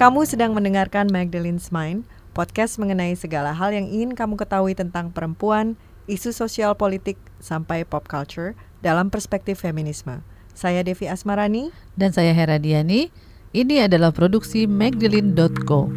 Kamu sedang mendengarkan Magdalene's Mind, podcast mengenai segala hal yang ingin kamu ketahui tentang perempuan, isu sosial politik, sampai pop culture dalam perspektif feminisme. Saya Devi Asmarani. Dan saya Hera Diani. Ini adalah produksi Magdalene.co.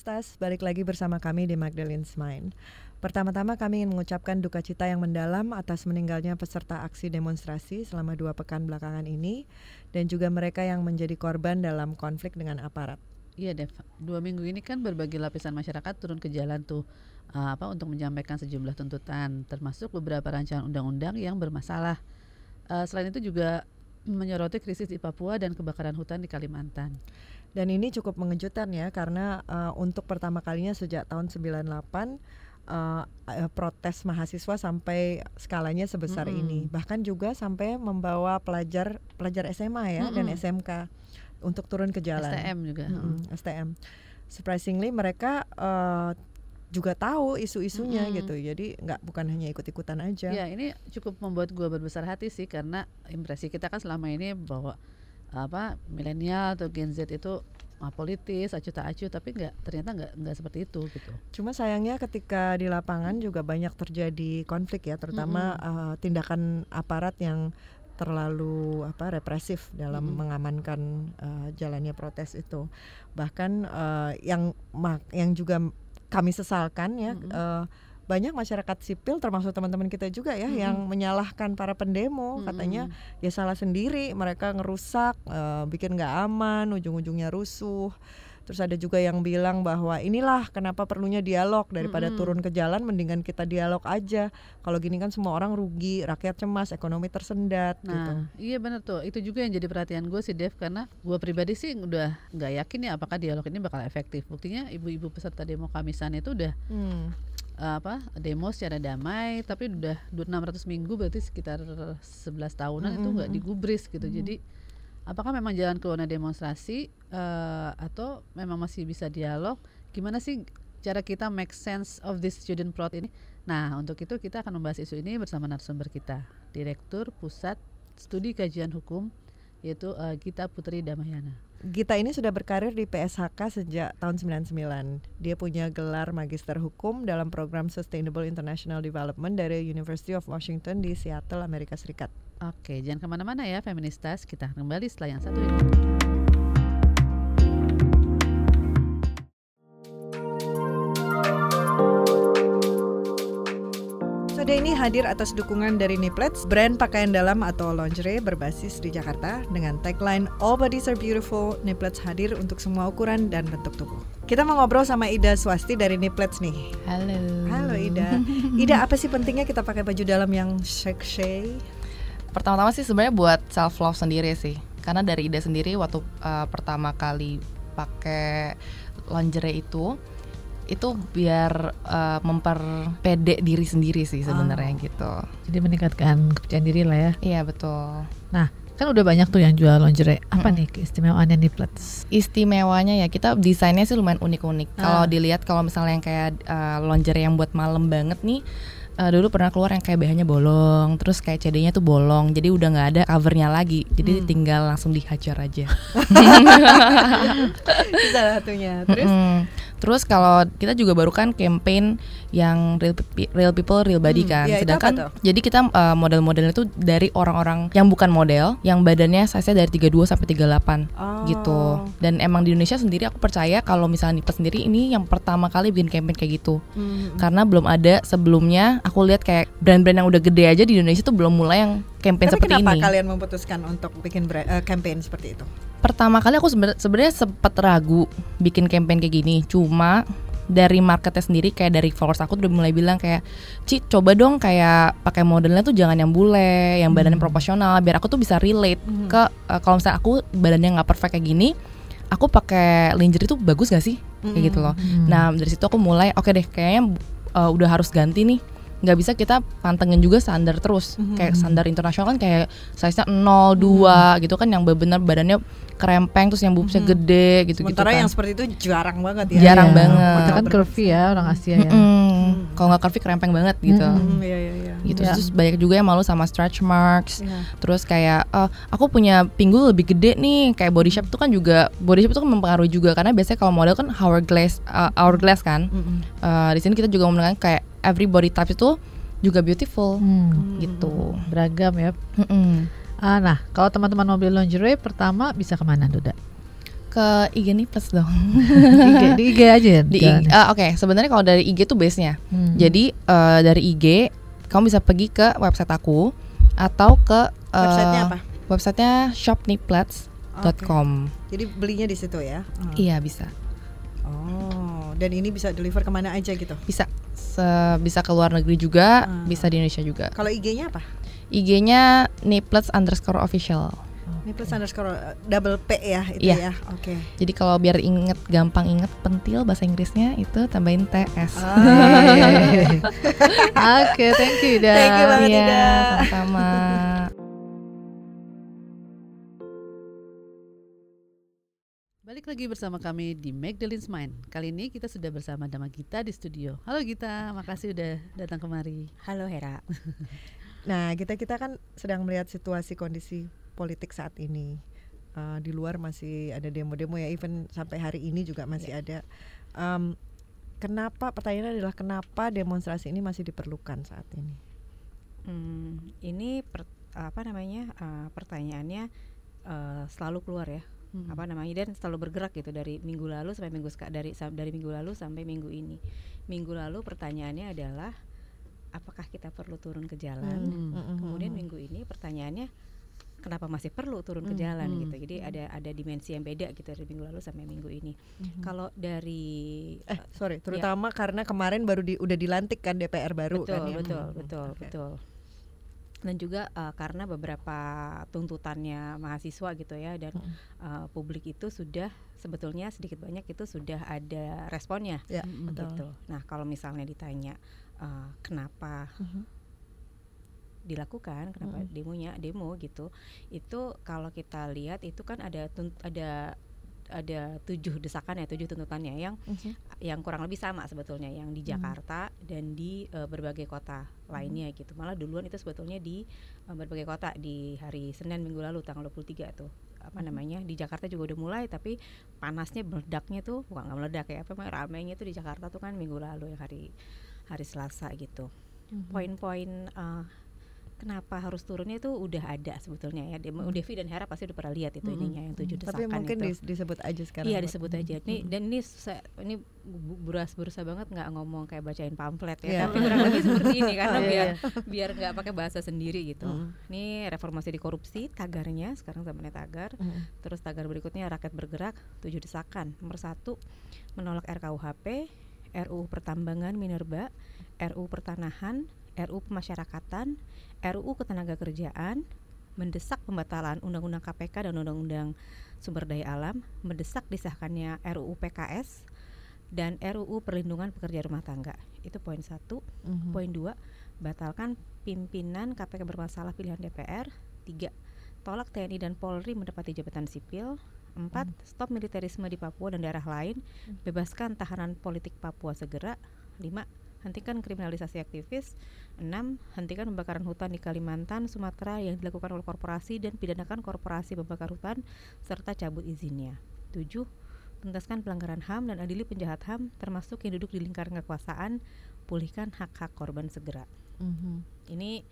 Feministas, balik lagi bersama kami di Magdalene's Mind. Pertama-tama kami ingin mengucapkan duka cita yang mendalam atas meninggalnya peserta aksi demonstrasi selama dua pekan belakangan ini dan juga mereka yang menjadi korban dalam konflik dengan aparat. Iya Dev, dua minggu ini kan berbagai lapisan masyarakat turun ke jalan tuh uh, apa untuk menyampaikan sejumlah tuntutan, termasuk beberapa rancangan undang-undang yang bermasalah. Uh, selain itu juga menyoroti krisis di Papua dan kebakaran hutan di Kalimantan. Dan ini cukup mengejutkan ya karena uh, untuk pertama kalinya sejak tahun 98 uh, uh, protes mahasiswa sampai skalanya sebesar Mm-mm. ini. Bahkan juga sampai membawa pelajar pelajar SMA ya dan Mm-mm. SMK untuk turun ke jalan. STM juga. Mm-mm, STM. Surprisingly mereka uh, juga tahu isu-isunya Mm-mm. gitu. Jadi nggak bukan hanya ikut-ikutan aja. Ya ini cukup membuat gua berbesar hati sih karena impresi kita kan selama ini bahwa apa milenial atau Gen Z itu apolitis, acuh tak acuh, tapi nggak ternyata nggak nggak seperti itu gitu. Cuma sayangnya ketika di lapangan juga banyak terjadi konflik ya, terutama uh, tindakan aparat yang terlalu apa represif dalam Mm-mm. mengamankan uh, jalannya protes itu. Bahkan uh, yang yang juga kami sesalkan ya Mm-mm. uh, banyak masyarakat sipil termasuk teman-teman kita juga ya Mm-mm. yang menyalahkan para pendemo katanya Mm-mm. ya salah sendiri mereka ngerusak eh, bikin nggak aman ujung-ujungnya rusuh terus ada juga yang bilang bahwa inilah kenapa perlunya dialog daripada Mm-mm. turun ke jalan mendingan kita dialog aja kalau gini kan semua orang rugi rakyat cemas ekonomi tersendat gitu Nah, iya benar tuh. Itu juga yang jadi perhatian gue sih Dev karena gue pribadi sih udah nggak yakin ya apakah dialog ini bakal efektif. Buktinya ibu-ibu peserta demo Kamisan itu udah Hmm. eh, apa demo secara damai, tapi udah du- 600 minggu berarti sekitar 11 tahunan itu nggak Mm-mm. digubris gitu. Mm-mm. Jadi apakah memang jalan keluarnya demonstrasi eh, atau memang masih bisa dialog? Gimana sih cara kita make sense of this student plot ini? Nah, untuk itu kita akan membahas isu ini bersama narasumber kita, Direktur Pusat Studi Kajian Hukum, yaitu eh, Gita Putri Damayana. Gita ini sudah berkarir di PSHK sejak tahun 99. Dia punya gelar Magister Hukum dalam program Sustainable International Development dari University of Washington di Seattle, Amerika Serikat. Oke, jangan ke mana-mana ya, feministas. Kita kembali setelah yang satu ini. Episode ini hadir atas dukungan dari Niplets, brand pakaian dalam atau lingerie berbasis di Jakarta dengan tagline All Bodies Are Beautiful. Niplets hadir untuk semua ukuran dan bentuk tubuh. Kita mau ngobrol sama Ida Swasti dari Niplets nih. Halo. Halo Ida. Ida, apa sih pentingnya kita pakai baju dalam yang shake Pertama-tama sih sebenarnya buat self love sendiri sih. Karena dari ide sendiri waktu uh, pertama kali pakai lingerie itu itu biar uh, memperpede diri sendiri sih sebenarnya gitu. Jadi meningkatkan kepercayaan diri lah ya. Iya betul. Kan udah banyak tuh yang jual lingerie. Apa Mm-mm. nih keistimewaannya Niplets? Istimewanya ya kita desainnya sih lumayan unik-unik. Kalau Ah. dilihat kalau misalnya yang kayak uh, lingerie yang buat malam banget nih uh, dulu pernah keluar yang kayak BH-nya bolong, terus kayak CD-nya tuh bolong, jadi udah nggak ada covernya lagi, jadi Hmm. tinggal langsung dihajar aja. Salah satunya. Terus Mm-mm. Terus kalau kita juga baru kan campaign yang real, pe- real people real body Hmm, kan. itu Sedangkan jadi kita uh, model-modelnya tuh dari orang-orang yang bukan model, yang badannya size dari 32 sampai 38 Oh. gitu. Dan emang di Indonesia sendiri aku percaya kalau misalnya Nipa sendiri ini yang pertama kali bikin campaign kayak gitu. Hmm. Karena belum ada sebelumnya aku lihat kayak brand-brand yang udah gede aja di Indonesia tuh belum mulai yang campaign Tapi seperti kenapa ini. kalian memutuskan untuk bikin eh, campaign seperti itu? pertama kali aku sebenar- sebenarnya sempat ragu bikin campaign kayak gini cuma dari marketnya sendiri kayak dari followers aku udah mulai bilang kayak Ci coba dong kayak pakai modelnya tuh jangan yang bule yang badannya Hmm. proporsional biar aku tuh bisa relate Hmm. ke eh, kalau misalnya aku badannya nggak perfect kayak gini aku pakai lingerie tuh bagus gak sih kayak gitu loh Hmm. nah dari situ aku mulai oke deh kayaknya uh, udah harus ganti nih nggak bisa kita pantengin juga standar terus Mhm. kayak standar internasional kan kayak size nya 0, 2 gitu kan yang benar badannya kerempeng terus yang boobsnya Mhm. gede gitu gitu Sementara kan yang seperti itu jarang banget ya. Jarang Iya, banget. Mereka kan curvy ya orang Asia ya. Mm-mm. kalau nggak curvy kerempeng banget gitu Mhm. Hmm, iya iya iya. gitu Ya. terus banyak juga yang malu sama stretch marks Iya. terus kayak eh, aku punya pinggul lebih gede nih kayak body shape itu kan juga body shape itu kan mempengaruhi juga karena biasanya kalau model kan hourglass uh, hourglass kan Mm-mm. Eh, di sini kita juga menekan kayak every body type itu juga beautiful Hmm, gitu beragam ya. Mm-mm. Ah, nah, kalau teman-teman mau beli lingerie pertama bisa ke mana Duda? ke IG nih plus dong Di IG, di IG aja ya. di IG, jalannya? eh, oke sebenarnya kalau dari IG tuh base nya Hmm. jadi eh, dari IG kamu bisa pergi ke website aku atau ke eh, Websitenya apa? websitenya shopniplats.com Jadi belinya di situ ya. Hmm. iya bisa Oh, dan ini bisa deliver ke mana aja gitu. bisa Se- bisa ke luar negeri juga Hmm. bisa di Indonesia juga Kalau IG-nya apa? IG-nya niplets underscore official Ini plus underscore uh, double P ya itu Iya. ya. Oke. jadi kalau biar inget gampang inget pentil bahasa Inggrisnya itu tambahin TS Ah, iya, iya, iya. Oke, thank you Ida. Thank you banget, Iya, Ida. sama-sama Balik lagi bersama kami di Magdalene's Mind. Kali ini kita sudah bersama Dama Gita di studio. Halo Gita, makasih udah datang kemari. Halo Hera. Nah, kita kita kan sedang melihat situasi kondisi politik saat ini. Uh, di luar masih ada demo-demo ya, even sampai hari ini juga masih ada. Um, kenapa? Pertanyaannya adalah kenapa demonstrasi ini masih diperlukan saat ini? Hmm, ini per- apa namanya eh, pertanyaannya eh, selalu keluar ya. Hmm. Apa namanya dan selalu bergerak gitu dari minggu lalu sampai minggu dari dari minggu lalu sampai minggu ini. Minggu lalu pertanyaannya adalah apakah kita perlu turun ke jalan? Hmm. Mm-mm. Kemudian minggu ini pertanyaannya kenapa masih perlu turun ke Hmm, jalan hmm, gitu. Jadi ada ada dimensi yang beda gitu dari minggu lalu sampai minggu ini. Kalau dari Eh, eh, sorry, terutama karena kemarin baru di, udah dilantik kan DPR baru betul, kan ya. betul, Hmm, betul, oke. betul. Dan juga eh, karena beberapa tuntutannya mahasiswa gitu ya dan Mm. eh, publik itu sudah sebetulnya sedikit banyak itu sudah ada responnya Ya, Mm-mm. betul. gitu. Nah kalau misalnya ditanya eh, kenapa Mhm. dilakukan, kenapa Mm-mm. demonya demo gitu, itu kalau kita lihat itu kan ada ada ada tujuh desakan ya tujuh tuntutannya yang Mhm. yang kurang lebih sama sebetulnya yang di Jakarta dan di eh, berbagai kota lainnya gitu. Malah duluan itu sebetulnya di eh, berbagai kota di hari Senin minggu lalu tanggal 23 tuh. Apa namanya? Di Jakarta juga udah mulai tapi panasnya meledaknya tuh bukan nggak meledak ya, apa namanya, ramainya tuh di Jakarta tuh kan minggu lalu ya hari hari Selasa gitu. Mhm. Poin-poin eh, kenapa harus turunnya itu udah ada sebetulnya ya. Demo Devi dan Hera pasti udah pernah lihat itu Mhm. ininya yang tujuh desakan Tapi mungkin itu. dis- disebut aja sekarang. Iya disebut aja. Ini Mhm. dan ini saya, ini bu- buras berusaha banget nggak ngomong kayak bacain pamflet ya, Iya. tapi kurang lebih seperti ini karena Iya, biar iya. biar nggak pakai bahasa sendiri gitu. Mhm. Ini reformasi di korupsi tagarnya sekarang zamannya tagar. Mhm. Terus tagar berikutnya rakyat bergerak tujuh desakan. Nomor satu menolak RKUHP, RUU Pertambangan Minerba, RUU Pertanahan, RUU Pemasyarakatan, RUU Ketenagakerjaan, mendesak pembatalan Undang-Undang KPK dan Undang-Undang Sumber Daya Alam, mendesak disahkannya RUU PKS dan RUU Perlindungan Pekerja Rumah Tangga. Itu poin satu. Mhm. Poin dua, batalkan pimpinan KPK bermasalah pilihan DPR. Tiga, tolak TNI dan Polri mendapati jabatan sipil. Empat, stop militerisme di Papua dan daerah lain. Bebaskan tahanan politik Papua segera. Lima, hentikan kriminalisasi aktivis. Enam, hentikan pembakaran hutan di Kalimantan, Sumatera yang dilakukan oleh korporasi dan pidanakan korporasi pembakar hutan serta cabut izinnya. Tujuh, tuntaskan pelanggaran HAM dan adili penjahat HAM termasuk yang duduk di lingkaran kekuasaan, pulihkan hak-hak korban segera. Mhm. Ini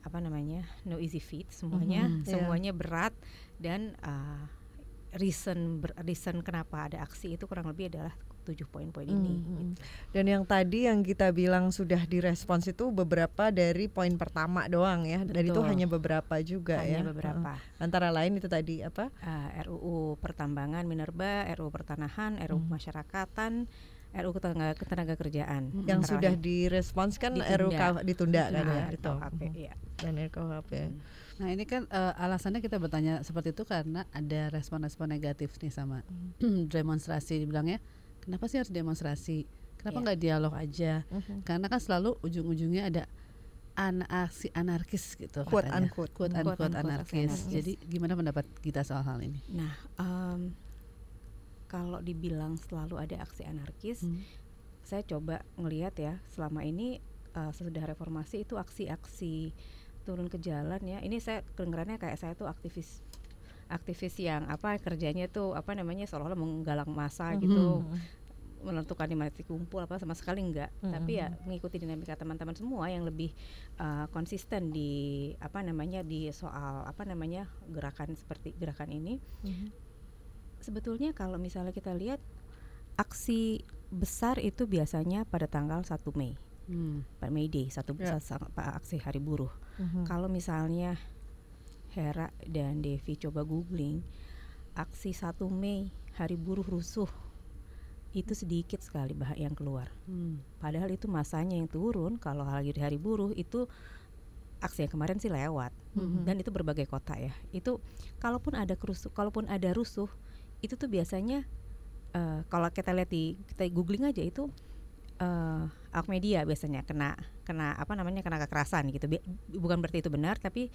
apa namanya? No easy feat semuanya, Mhm, iya. semuanya berat dan uh, reason ber- reason kenapa ada aksi itu kurang lebih adalah tujuh poin-poin ini. Mhm. gitu. Dan yang tadi yang kita bilang sudah direspons itu beberapa dari poin pertama doang ya. Dan itu Betul. hanya beberapa juga ya. Hanya beberapa. Heeh. Antara lain itu tadi apa? Uh, RUU Pertambangan Minerba, RUU Pertanahan, RUU Hmm. Masyarakatan, RUU Ketenaga, Ketenaga Kerjaan. yang Terakhir. sudah direspons kan Ditunda. RUK ditunda kan Nah, ya itu. RKUHP, Mhm. iya. Dan RKUHP. Nah ini kan eh, alasannya kita bertanya seperti itu karena ada respon-respon negatif nih sama demonstrasi dibilangnya kenapa sih harus demonstrasi Kenapa Iya. nggak dialog aja? Mhm. Karena kan selalu ujung-ujungnya ada an aksi anarkis gitu Quote katanya. unquote. Quote Quote unquote unquote anarkis. anarkis. Jadi gimana pendapat kita soal hal ini? Nah, em, kalau dibilang selalu ada aksi anarkis, Hmm. saya coba ngelihat ya selama ini eh, sesudah reformasi itu aksi-aksi turun ke jalan ya. Ini saya kedengarannya kayak saya tuh aktivis aktivis yang apa kerjanya tuh apa namanya seolah-olah menggalang massa gitu Mhm. menentukan di mana titik kumpul apa sama sekali enggak Mhm. tapi ya mengikuti dinamika teman-teman semua yang lebih uh, konsisten di apa namanya di soal apa namanya gerakan seperti gerakan ini Mhm. sebetulnya kalau misalnya kita lihat aksi besar itu biasanya pada tanggal 1 Mei Hmm. pada May Day satu sa- sa- pa- aksi hari buruh Mhm. kalau misalnya Hera dan Devi coba googling aksi 1 Mei hari buruh rusuh itu sedikit sekali bah yang keluar Hmm. Padahal itu masanya yang turun kalau lagi di hari buruh itu aksi yang kemarin sih lewat Mhm. dan itu berbagai kota ya. Itu kalaupun ada kerusuh, kalaupun ada rusuh itu tuh biasanya eh, kalau kita lihat di kita googling aja itu awak media biasanya kena kena apa namanya kena kekerasan gitu. Bukan berarti itu benar tapi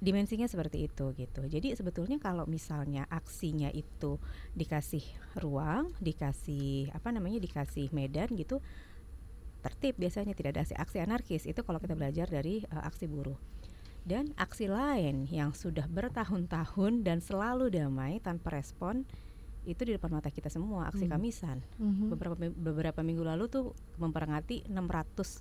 dimensinya seperti itu gitu. Jadi sebetulnya kalau misalnya aksinya itu dikasih ruang, dikasih apa namanya dikasih medan gitu tertib biasanya tidak ada aksi, aksi anarkis itu kalau kita belajar dari uh, aksi buruh dan aksi lain yang sudah bertahun-tahun dan selalu damai tanpa respon itu di depan mata kita semua aksi Hmm. kamisan Mhm. beberapa mi- beberapa minggu lalu tuh memperingati 600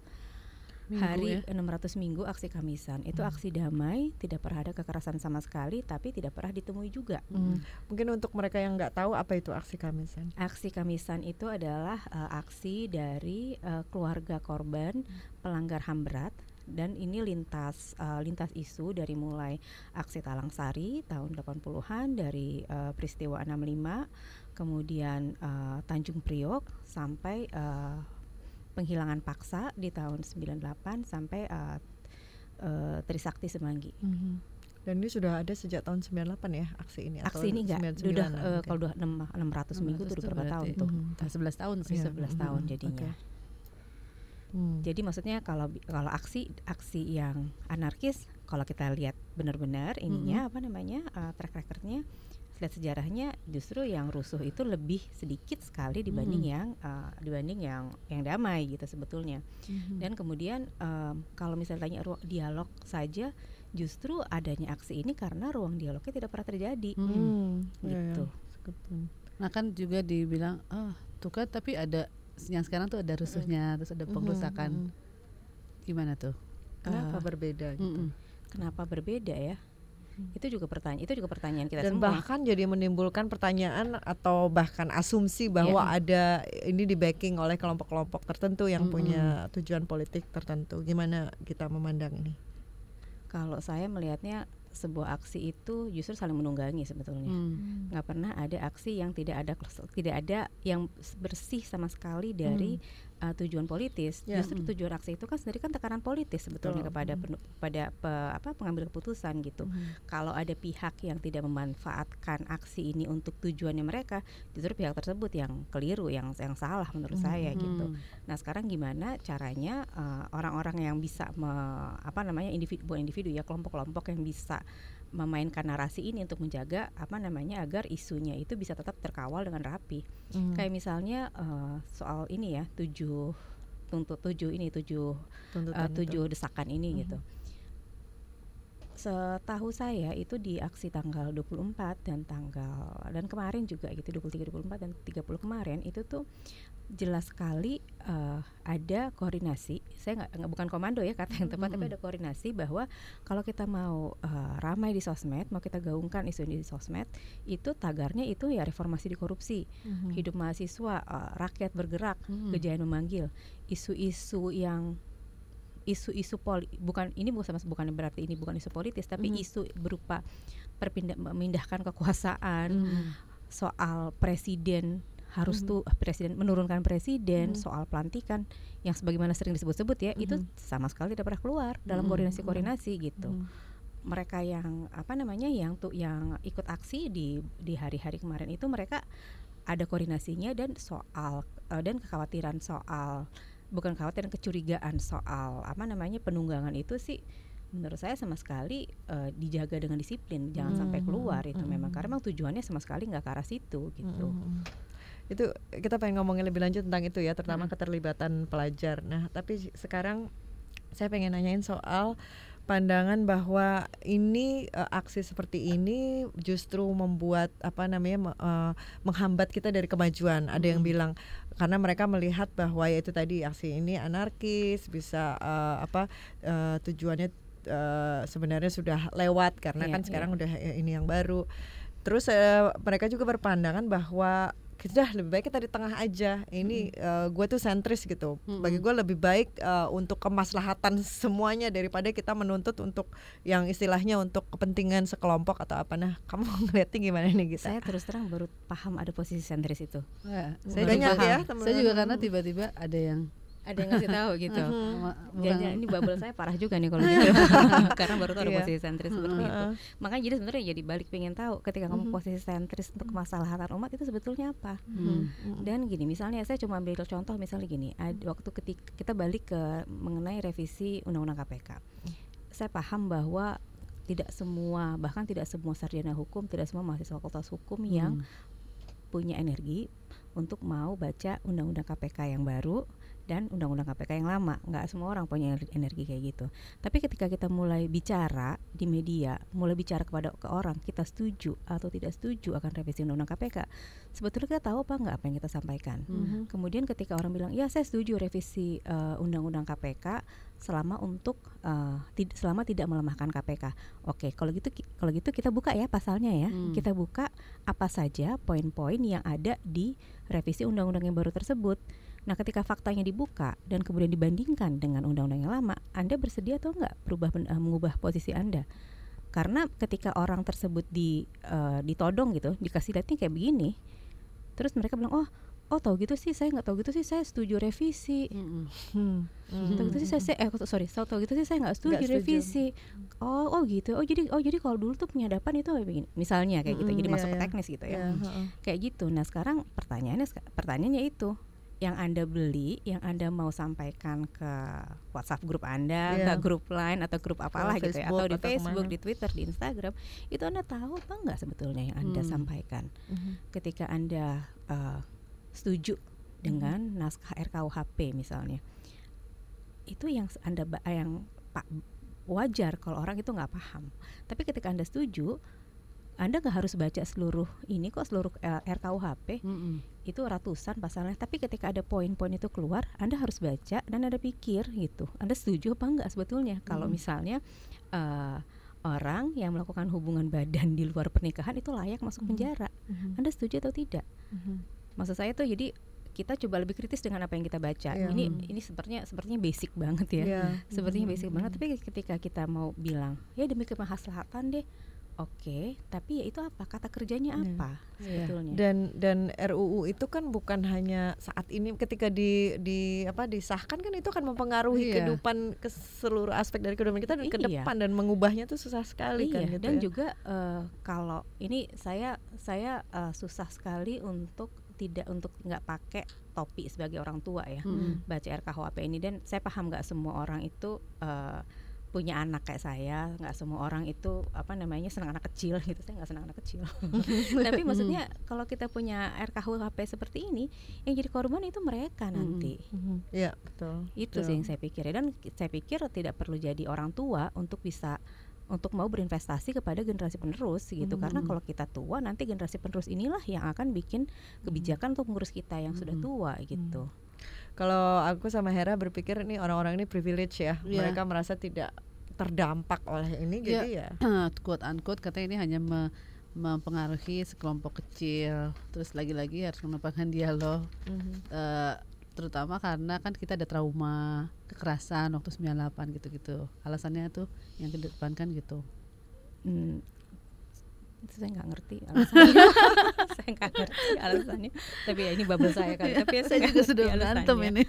Minggu hari ya. 600 minggu aksi kamisan itu Hmm. aksi damai tidak pernah ada kekerasan sama sekali tapi tidak pernah ditemui juga Mhm. Mungkin untuk mereka yang nggak tahu apa itu aksi kamisan. Aksi kamisan itu adalah uh, aksi dari uh, keluarga korban pelanggar HAM berat dan ini lintas uh, lintas isu dari mulai aksi Talang Sari tahun 80-an dari uh, peristiwa 65 kemudian uh, Tanjung Priok sampai uh, penghilangan paksa di tahun 98 sampai uh, uh, Trisakti Semanggi. Mhm. Dan ini sudah ada sejak tahun 98 ya aksi ini atau Aksi ini enggak 99-an udah uh, mungkin? kalau udah 6, 600 minggu 600 itu udah berapa tahun tuh? Mhm. Nah, 11 tahun sih. Iya. 11 tahun Mhm. jadinya. Oke. Hmm. Jadi maksudnya kalau kalau aksi aksi yang anarkis kalau kita lihat benar-benar ininya apa namanya uh, track recordnya lihat sejarahnya justru yang rusuh itu lebih sedikit sekali dibanding Mhm. yang uh, dibanding yang yang damai gitu sebetulnya. Mhm. Dan kemudian um, kalau misalnya tanya ruang dialog saja justru adanya aksi ini karena ruang dialognya tidak pernah terjadi Hmm. Hmm, iya, iya. gitu. Betul. Nah kan juga dibilang, oh tuh kan tapi ada yang sekarang tuh ada rusuhnya, terus ada pengerusakan. mhm. Gimana tuh? Kenapa Eh, berbeda gitu? Mm-mm. Kenapa berbeda ya? Itu juga pertanyaan itu juga pertanyaan kita Dan semua. bahkan jadi menimbulkan pertanyaan atau bahkan asumsi bahwa ada ini di backing oleh kelompok-kelompok tertentu yang Mm-mm. punya tujuan politik tertentu. Gimana kita memandang ini? Kalau saya melihatnya sebuah aksi itu justru saling menunggangi sebetulnya. Hmm. nggak pernah ada aksi yang tidak ada tidak ada yang bersih sama sekali dari uh, tujuan politis. Ya. Justru Hmm. tujuan aksi itu kan sendiri kan tekanan politis sebetulnya Betul. kepada penu- pada pe- apa pengambil keputusan gitu. Mhm. Kalau ada pihak yang tidak memanfaatkan aksi ini untuk tujuannya mereka, justru pihak tersebut yang keliru, yang yang salah menurut Hmm. saya gitu. Hmm. Nah sekarang gimana caranya uh, orang-orang yang bisa me- apa namanya individu bukan individu ya kelompok-kelompok yang bisa memainkan narasi ini untuk menjaga apa namanya agar isunya itu bisa tetap terkawal dengan rapi. Mhm. Kayak misalnya uh, soal ini ya tujuh tuntut tujuh ini tujuh Tuntutan uh, itu. tujuh desakan ini Mhm. gitu. Setahu saya itu di aksi tanggal 24 dan tanggal dan kemarin juga gitu 23 24 dan 30 kemarin itu tuh jelas sekali eh, ada koordinasi. Saya nggak nggak- bukan komando ya kata yang tepat tapi Mhm. ada koordinasi bahwa kalau kita mau eh, ramai di sosmed, mau kita gaungkan isu ini di sosmed, itu tagarnya itu ya reformasi di korupsi, Mhm. hidup mahasiswa, eh, rakyat bergerak, Hmm. kejayaan memanggil isu-isu yang isu-isu poli bukan ini bukan sama bukan berarti ini bukan isu politis tapi Mhm. isu berupa perpindah memindahkan kekuasaan Hmm. soal presiden harus Mhm. tuh presiden menurunkan presiden Mhm. soal pelantikan yang sebagaimana sering disebut-sebut ya itu Mhm. sama sekali tidak pernah keluar dalam Mhm. koordinasi-koordinasi gitu Mhm. mereka yang apa namanya yang tuh yang ikut aksi di di hari-hari kemarin itu mereka ada koordinasinya dan soal uh, dan kekhawatiran soal bukan kekhawatiran kecurigaan soal apa namanya penunggangan itu sih menurut saya sama sekali uh, dijaga dengan disiplin jangan sampai Hmm, keluar itu hmm. memang karena memang tujuannya sama sekali nggak ke arah situ gitu Mm-mm. Itu kita pengen ngomongin lebih lanjut tentang itu ya, terutama Mm-mm. keterlibatan pelajar. Nah, tapi sekarang saya pengen nanyain soal pandangan bahwa ini eh, aksi seperti ini justru membuat apa namanya eh, menghambat kita dari kemajuan. Ada yang bilang karena mereka melihat bahwa ya itu tadi aksi ini anarkis bisa eh, apa eh, tujuannya eh, sebenarnya sudah lewat karena Iya, kan iya. sekarang udah eh, ini yang baru. Terus eh, mereka juga berpandangan bahwa sudah lebih baik kita di tengah aja. Ini eh, gue tuh sentris gitu. Mm-mm. Bagi gue lebih baik eh, untuk kemaslahatan semuanya daripada kita menuntut untuk yang istilahnya untuk kepentingan sekelompok atau apa. Nah, kamu ngeliatnya gimana nih kita? saya terus terang baru paham ada posisi sentris itu Ya, saya Banyak juga, ya saya teman-teman. juga karena tiba-tiba ada yang ada yang ngasih tahu gitu. Bukan. ini bubble saya parah juga nih kalau gitu. Karena baru tahu ada Iya. posisi sentris seperti itu. Makanya jadi sebenarnya jadi balik pengen tahu ketika kamu Mhm. posisi sentris untuk kemaslahatan umat itu sebetulnya apa? Hmm. Mm-mm. dan gini misalnya saya cuma ambil contoh misalnya gini waktu ketika kita balik ke mengenai revisi undang-undang KPK saya paham bahwa tidak semua bahkan tidak semua sarjana hukum tidak semua mahasiswa fakultas hukum yang punya energi untuk mau baca undang-undang KPK yang baru dan undang-undang KPK yang lama nggak semua orang punya ener- energi kayak gitu tapi ketika kita mulai bicara di media mulai bicara kepada ke orang kita setuju atau tidak setuju akan revisi undang-undang KPK sebetulnya kita tahu apa nggak apa yang kita sampaikan Hmm. Kemudian ketika orang bilang, ya saya setuju revisi eh, undang-undang KPK selama untuk eh, tid- selama tidak melemahkan KPK. Oke, kalau gitu ki- kalau gitu kita buka ya pasalnya ya. Hmm. Kita buka apa saja poin-poin yang ada di revisi undang-undang yang baru tersebut. Nah, ketika faktanya dibuka dan kemudian dibandingkan dengan undang-undang yang lama, Anda bersedia atau enggak berubah eh, mengubah posisi Anda? Karena ketika orang tersebut di eh, ditodong gitu, dikasih lihatnya kayak begini, terus mereka bilang, oh oh tahu gitu sih saya nggak tahu gitu sih saya setuju revisi Hmm. Hmm. tahu gitu sih saya, saya eh sorry tahu gitu sih saya nggak setuju setuju. revisi oh oh gitu oh jadi oh jadi kalau dulu tuh penyadapan itu begini misalnya kayak gitu Mm-mm, jadi iya, masuk ke iya. teknis gitu ya Ya, heeh. kayak gitu nah sekarang pertanyaannya pertanyaannya itu yang anda beli yang anda mau sampaikan ke WhatsApp grup anda Iya. ke grup lain atau grup apalah gitu ya atau di atau Facebook ke mana. di Twitter di Instagram itu anda tahu apa nggak sebetulnya yang anda Hmm. sampaikan Mhm. ketika anda eh, setuju dengan Mm-hmm. naskah RKUHP misalnya itu yang anda yang pak wajar kalau orang itu nggak paham tapi ketika anda setuju anda nggak harus baca seluruh ini kok seluruh eh, RKUHP Hmm. itu ratusan pasalnya tapi ketika ada poin-poin itu keluar anda harus baca dan anda pikir gitu anda setuju apa enggak sebetulnya kalau Mhm. misalnya eh, orang yang melakukan hubungan badan di luar pernikahan itu layak masuk Mhm. penjara Mhm. anda setuju atau tidak Mhm. maksud saya tuh jadi kita coba lebih kritis dengan apa yang kita baca. Iya. Ini Hmm. ini sepertinya sepertinya basic banget ya. Iya. Sepertinya basic banget. Tapi ketika kita mau bilang ya demi kemaslahatan deh, oke. Tapi ya itu apa? Kata kerjanya Iya. apa Iya. sebetulnya? dan dan RUU itu kan bukan hanya saat ini ketika di di apa disahkan kan itu akan mempengaruhi Iya. kehidupan ke seluruh aspek dari kehidupan kita ke Iya. depan dan mengubahnya tuh susah sekali kan iya. gitu dan ya. juga eh, kalau ini saya saya eh, susah sekali untuk tidak untuk nggak pakai topi sebagai orang tua ya. Hmm. baca RKUHP ini dan saya paham nggak semua orang itu eh, punya anak kayak saya nggak semua orang itu apa namanya senang anak kecil gitu saya nggak senang anak kecil tapi maksudnya kalau kita punya RKUHP seperti ini yang jadi korban itu mereka Mm-mm. nanti. Iya betul. itu betul. sih yang saya pikir ya. dan saya pikir tidak perlu jadi orang tua untuk bisa untuk mau berinvestasi kepada generasi penerus gitu karena kalau kita tua nanti generasi penerus inilah yang akan bikin kebijakan untuk mengurus kita yang sudah tua gitu Kalau aku sama Hera berpikir nih orang-orang ini privilege ya. Iya. Mereka merasa tidak terdampak oleh ini Iya. jadi ya. quote unquote katanya ini hanya me- mempengaruhi sekelompok kecil terus lagi-lagi harus menempatkan dialog Mhm. eh, terutama karena kan kita ada trauma kekerasan waktu 98 gitu-gitu alasannya tuh yang kedepankan gitu Hmm, itu saya nggak ngerti alasannya. saya nggak ngerti alasannya. Tapi ya ini bubble saya kan. Tapi ya saya juga sudah berantem ini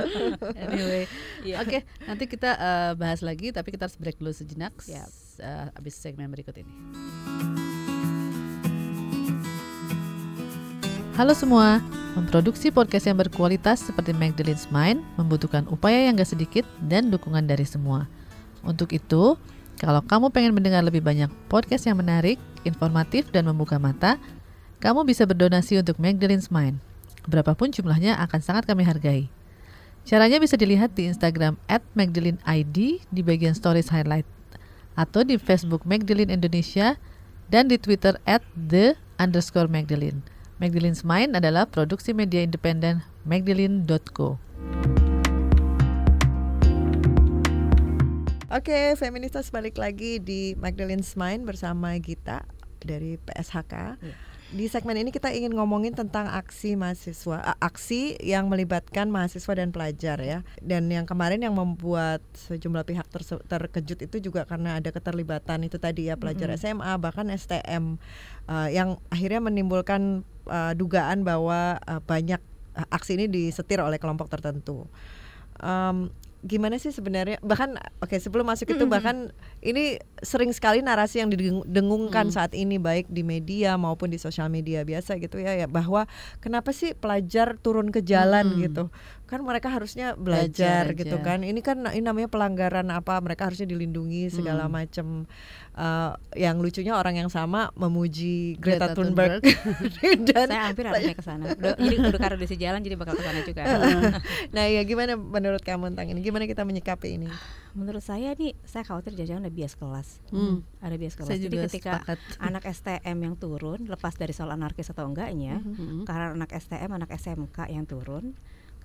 anyway Iya. oke nanti kita eh, bahas lagi tapi kita harus break dulu sejenak Siap. s- eh, abis segmen berikut ini Halo semua, memproduksi podcast yang berkualitas seperti Magdalene's Mind membutuhkan upaya yang gak sedikit dan dukungan dari semua. Untuk itu, kalau kamu pengen mendengar lebih banyak podcast yang menarik, informatif, dan membuka mata, kamu bisa berdonasi untuk Magdalene's Mind. Berapapun jumlahnya akan sangat kami hargai. Caranya bisa dilihat di Instagram at Magdalene ID di bagian stories highlight atau di Facebook Magdalene Indonesia dan di Twitter at the underscore Magdalene. Magdalene's Mind adalah produksi media independen magdalene.co. Oke, feministas balik lagi di Magdalene's Mind bersama Gita dari PSHK. Di segmen ini kita ingin ngomongin tentang aksi mahasiswa, aksi yang melibatkan mahasiswa dan pelajar ya. Dan yang kemarin yang membuat sejumlah pihak terkejut itu juga karena ada keterlibatan itu tadi ya pelajar mm -hmm. SMA bahkan STM uh, yang akhirnya menimbulkan uh, dugaan bahwa uh, banyak aksi ini disetir oleh kelompok tertentu. Um, gimana sih sebenarnya bahkan oke okay, sebelum masuk itu bahkan ini sering sekali narasi yang didengungkan mm. saat ini baik di media maupun di sosial media biasa gitu ya ya bahwa kenapa sih pelajar turun ke jalan mm. gitu kan mereka harusnya belajar, belajar gitu kan. Ini kan ini namanya pelanggaran apa mereka harusnya dilindungi segala mm. macam uh, yang lucunya orang yang sama memuji Greta, Greta Thunberg, dan saya hampir arahnya ke sana. Jadi udah karena di jalan jadi bakal ke sana juga. Nah ya gimana menurut kamu tentang ini? Gimana kita menyikapi ini? Menurut saya nih saya khawatir jangan ada bias kelas. Hmm. ada bias kelas. Saya jadi ketika sepakat. anak STM yang turun lepas dari soal anarkis atau enggaknya hmm. karena anak STM anak SMK yang turun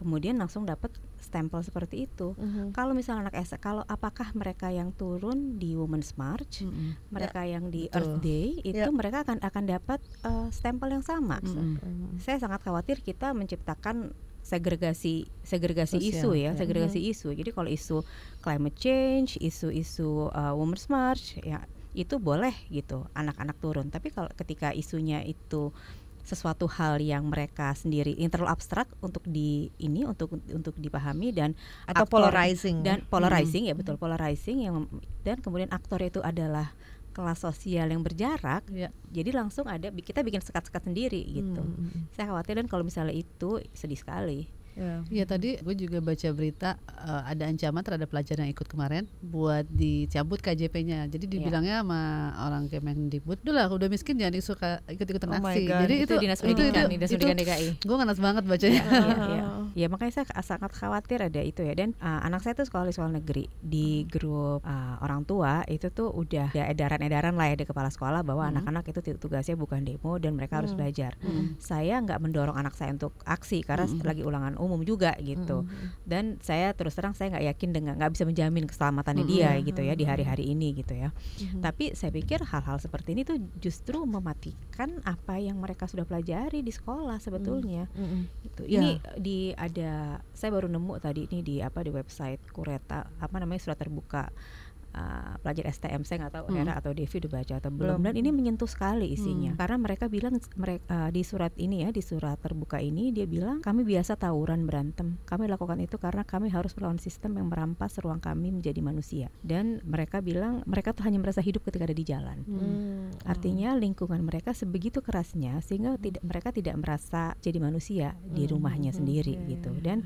kemudian langsung dapat stempel seperti itu. Mm-hmm. Kalau misalnya anak S, kalau apakah mereka yang turun di Women's March, mm-hmm. mereka ya, yang di betul. Earth Day itu ya. mereka akan akan dapat uh, stempel yang sama. Mm-hmm. Saya sangat khawatir kita menciptakan segregasi segregasi Sosial, isu ya, ya, segregasi mm-hmm. isu. Jadi kalau isu climate change, isu-isu uh, Women's March ya itu boleh gitu anak-anak turun. Tapi kalau ketika isunya itu sesuatu hal yang mereka sendiri yang terlalu abstrak untuk di ini untuk untuk dipahami dan atau aktor, polarizing dan polarizing hmm. ya betul polarizing yang dan kemudian aktor itu adalah kelas sosial yang berjarak ya. jadi langsung ada kita bikin sekat-sekat sendiri gitu hmm. saya khawatir dan kalau misalnya itu sedih sekali Ya. ya tadi gue juga baca berita uh, ada ancaman terhadap pelajar yang ikut kemarin buat dicabut KJP-nya. Jadi iya. dibilangnya ya. sama orang Kemendikbud, "Udah lah, udah miskin jangan suka ikut-ikutan oh aksi." Jadi itu, itu dinas pendidikan, itu, dinas pendidikan DKI. Gue nganas banget bacanya. Ya, ya, ya. ya makanya saya sangat khawatir ada itu ya. Dan uh, anak saya tuh sekolah di sekolah negeri di grup uh, orang tua itu tuh udah ada edaran-edaran lah ya di kepala sekolah bahwa hmm. anak-anak hmm. itu tugasnya bukan demo dan mereka hmm. harus belajar. Hmm. Saya nggak mendorong anak saya untuk aksi karena hmm. lagi ulangan umum juga gitu mm-hmm. dan saya terus terang saya nggak yakin dengan nggak bisa menjamin keselamatannya mm-hmm. dia gitu ya di hari-hari ini gitu ya mm-hmm. tapi saya pikir hal-hal seperti ini tuh justru mematikan apa yang mereka sudah pelajari di sekolah sebetulnya mm-hmm. gitu yeah. ini di ada saya baru nemu tadi ini di apa di website Kureta apa namanya surat terbuka uh, pelajar STM saya nggak tahu hmm. Hera atau Devi udah baca atau belum. belum dan ini menyentuh sekali isinya hmm. karena mereka bilang mereka uh, di surat ini ya di surat terbuka ini dia bilang kami biasa tawuran berantem kami lakukan itu karena kami harus melawan sistem yang merampas ruang kami menjadi manusia dan mereka bilang mereka tuh hanya merasa hidup ketika ada di jalan hmm. artinya lingkungan mereka sebegitu kerasnya sehingga hmm. tidak mereka tidak merasa jadi manusia di hmm. rumahnya hmm. sendiri okay. gitu dan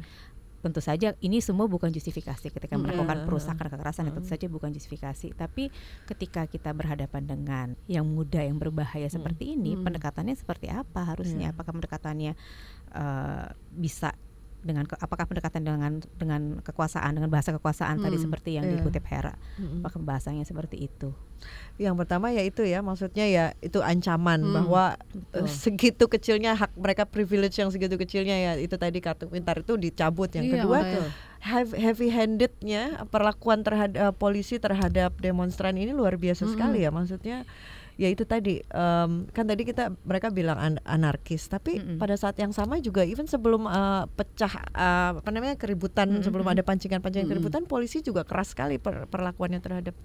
tentu saja ini semua bukan justifikasi ketika hmm. melakukan perusakan kekerasan tentu hmm. saja bukan justifikasi. Tapi ketika kita berhadapan dengan yang muda yang berbahaya seperti ini pendekatannya seperti apa harusnya? Apakah pendekatannya uh, bisa dengan ke, apakah pendekatan dengan dengan kekuasaan dengan bahasa kekuasaan hmm, tadi seperti yang yeah. dikutip Hera hmm. apakah bahasanya seperti itu yang pertama ya itu ya maksudnya ya itu ancaman hmm, bahwa betul. segitu kecilnya hak mereka privilege yang segitu kecilnya ya itu tadi kartu pintar itu dicabut yang iya, kedua heavy handednya perlakuan terhadap uh, polisi terhadap demonstran ini luar biasa hmm. sekali ya maksudnya ya itu tadi um, kan tadi kita mereka bilang an anarkis tapi mm -hmm. pada saat yang sama juga even sebelum uh, pecah uh, apa namanya keributan mm -hmm. sebelum ada pancingan-pancingan mm -hmm. keributan polisi juga keras sekali per perlakuannya terhadap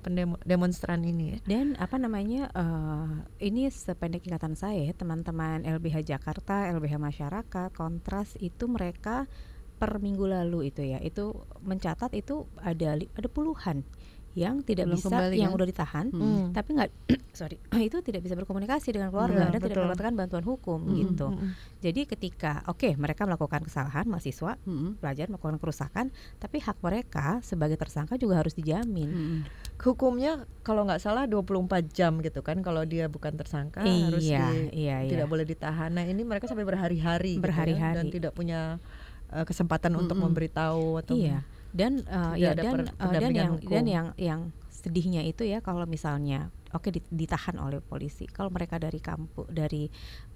demonstran ini ya. dan apa namanya uh, ini sependek ingatan saya teman-teman LBH Jakarta LBH masyarakat kontras itu mereka per minggu lalu itu ya itu mencatat itu ada ada puluhan yang tidak Belum bisa kembali, yang kan? udah ditahan Hmm. Hmm. tapi nggak sorry itu tidak bisa berkomunikasi dengan keluarga Iya, dan tidak betul. mendapatkan bantuan hukum Mm-mm. gitu Mm-mm. jadi ketika oke mereka melakukan kesalahan mahasiswa Mm-mm. pelajar melakukan kerusakan tapi hak mereka sebagai tersangka juga harus dijamin Mm-mm. Hukumnya kalau nggak salah 24 jam gitu kan kalau dia bukan tersangka harus iya di- iya iya tidak boleh ditahan. Nah ini mereka sampai berhari-hari, gitu ya, Berhari-hari. dan tidak punya uh, kesempatan untuk Mm-mm. memberitahu atau Iya. Dan uh, Tidak ya dan uh, dan yang hukum. dan yang yang sedihnya itu ya kalau misalnya oke di- ditahan oleh polisi. Kalau mereka dari kampus dari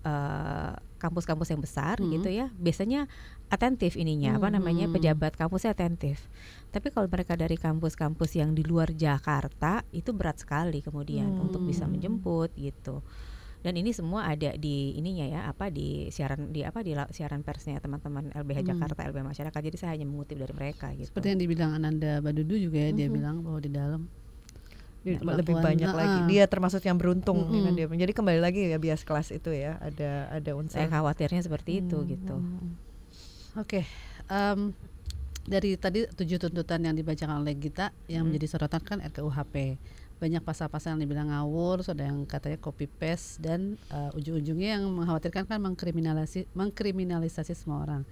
uh, kampus-kampus yang besar Mhm. gitu ya, biasanya atentif ininya apa namanya pejabat kampusnya atentif. Tapi kalau mereka dari kampus-kampus yang di luar Jakarta itu berat sekali kemudian untuk bisa Hmm. menjemput gitu. Dan ini semua ada di ininya ya apa di siaran di apa di la- siaran persnya teman-teman LBH Hmm. Jakarta LBH Masyarakat. Jadi saya hanya mengutip dari mereka gitu. Seperti yang dibilang Ananda Badudu juga ya dia Mhm. bilang bahwa di dalam Di- Ya, lebih perlakuan, banyak lagi. ah. Dia termasuk yang beruntung kan Mm-mm. dia. Jadi kembali lagi ya bias kelas itu ya ada ada unsur. saya khawatirnya seperti itu Hmm, gitu. hmm, hmm. Oke, em, dari tadi tujuh tuntutan yang dibacakan oleh Gita yang Hmm. menjadi sorotan kan RKUHP. Banyak pasal-pasal yang dibilang ngawur, ada yang katanya copy paste dan eh, ujung-ujungnya yang mengkhawatirkan kan mengkriminalisasi mengkriminalisasi semua orang.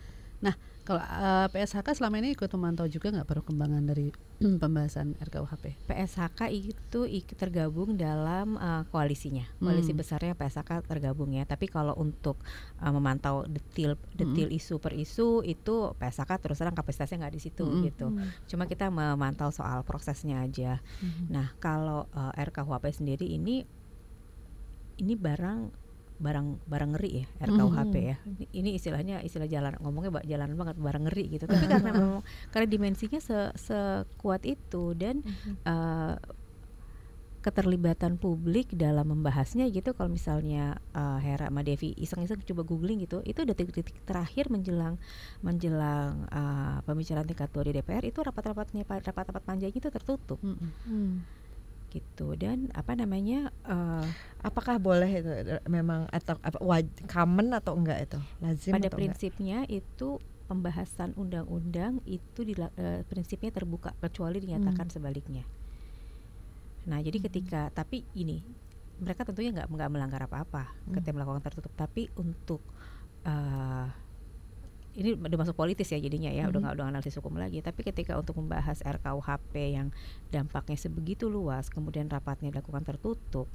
Nah, kalau eh, PSHK selama ini ikut memantau juga nggak perkembangan dari pembahasan RKUHP? PSHK itu ik- tergabung dalam uh, koalisinya, koalisi Hmm. besarnya PSHK tergabung ya. Tapi kalau untuk uh, memantau detail detail isu per isu itu PSHK terus terang kapasitasnya nggak di situ Mm-mm. gitu. Cuma kita memantau soal prosesnya aja. Mhm. Nah kalau uh, RKUHP sendiri ini ini barang barang barang ngeri ya RKUHP Mhm. ya. Ini- istilahnya istilah jalan ngomongnya jalan banget barang ngeri gitu. Tapi karena memang karena dimensinya se sekuat itu dan eh, keterlibatan publik dalam membahasnya gitu kalau misalnya eh, Hera sama Devi iseng-iseng coba googling gitu itu detik-detik terakhir menjelang menjelang eh, pembicaraan tingkat 2 di DPR itu rapat-rapatnya rapat-rapat panjang itu tertutup Mm-mm. Hmm. Gitu dan apa namanya eh, Apakah boleh itu eh, memang atau apa waj- common atau enggak itu? Lazim pada atau enggak? prinsipnya itu pembahasan undang-undang itu dila- eh, prinsipnya terbuka kecuali dinyatakan sebaliknya. Nah, jadi Hmm. ketika tapi ini mereka tentunya nggak nggak melanggar apa-apa Hmm. ketika melakukan tertutup, tapi untuk eh, ini udah masuk politis ya jadinya ya udah Mhm. nggak udah analisis hukum lagi. Tapi ketika untuk membahas RKUHP yang dampaknya sebegitu luas, kemudian rapatnya dilakukan tertutup,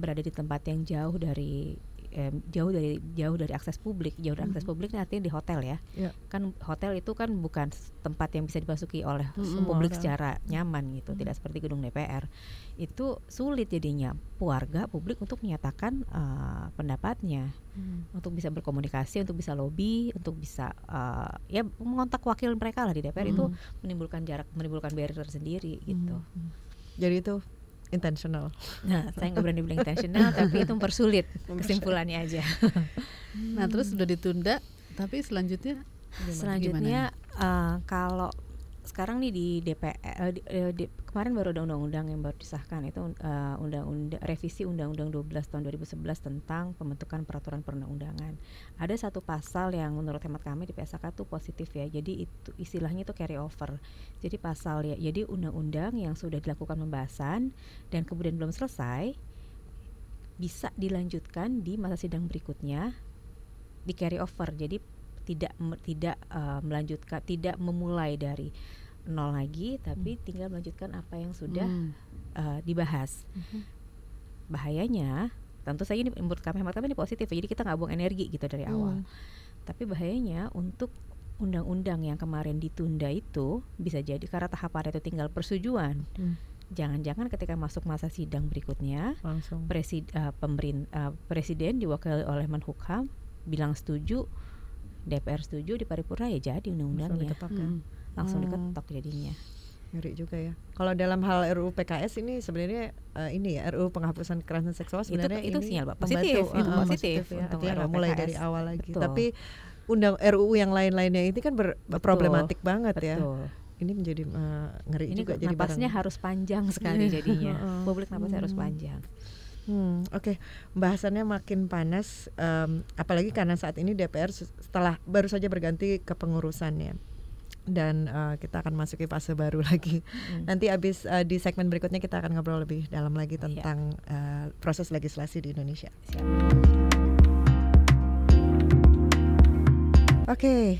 berada di tempat yang jauh dari em, jauh dari jauh dari akses publik, jauh dari akses Mhm. publik artinya di hotel ya. Ya. Kan hotel itu kan bukan tempat yang bisa dimasuki oleh Mhm. semua publik secara nyaman gitu, Mhm. tidak seperti gedung DPR. Itu sulit jadinya warga publik untuk menyatakan eh, pendapatnya, Hmm. untuk bisa berkomunikasi, untuk bisa lobby, untuk bisa eh, ya mengontak wakil mereka lah di DPR itu Mhm. menimbulkan jarak, menimbulkan barrier tersendiri gitu. Hmm. Jadi itu intentional. Nah, saya nggak berani bilang intentional, tapi itu mempersulit kesimpulannya aja. Nah, terus sudah ditunda, tapi selanjutnya gimana? Selanjutnya eh, kalau sekarang nih di DPR eh, di- eh, di- kemarin baru ada undang-undang yang baru disahkan itu eh, undang-undang revisi undang-undang 12 tahun 2011 tentang pembentukan peraturan perundang-undangan. Ada satu pasal yang menurut hemat kami di PSK tuh positif ya. Jadi itu istilahnya itu carry over. Jadi pasal ya jadi undang-undang yang sudah dilakukan pembahasan dan kemudian belum selesai bisa dilanjutkan di masa sidang berikutnya di carry over. Jadi tidak tidak eh, melanjutkan tidak memulai dari nol lagi tapi tinggal melanjutkan apa yang sudah Hmm. eh, dibahas bahayanya tentu saja ini menurut kami hemat kami ini positif ya, jadi kita nggak buang energi gitu dari awal Hmm. tapi bahayanya untuk undang-undang yang kemarin ditunda itu bisa jadi karena tahapan itu tinggal persetujuan Hmm. jangan-jangan ketika masuk masa sidang berikutnya Langsung. presid, eh, pemerin- eh, presiden diwakili oleh Menhukam bilang setuju DPR setuju di paripurna ya jadi undang-undangnya ya. Hmm. langsung Hmm. diketok jadinya Ngeri juga ya. Kalau dalam hal RUU PKS ini sebenarnya eh, ini ya RUU penghapusan kekerasan seksual Itu- sebenarnya itu ini sinyal, Pak. membantu, Positif, itu eh, positif ya. untuk RUU mulai PKS. dari awal lagi. Betul. Tapi undang RUU yang lain-lainnya ini kan ber- Betul. problematik banget ya. betul Ini menjadi eh, ngeri ini juga jadi napasnya barang. harus panjang sekali jadinya Heeh. publik napasnya harus Hmm. panjang Hmm, Oke, pembahasannya makin panas, em, apalagi karena saat ini DPR se- setelah baru saja berganti kepengurusannya. dan uh, kita akan masuki fase baru lagi. Mm. Nanti abis uh, di segmen berikutnya kita akan ngobrol lebih dalam lagi Iya. tentang uh, proses legislasi di Indonesia. Siap. Oke,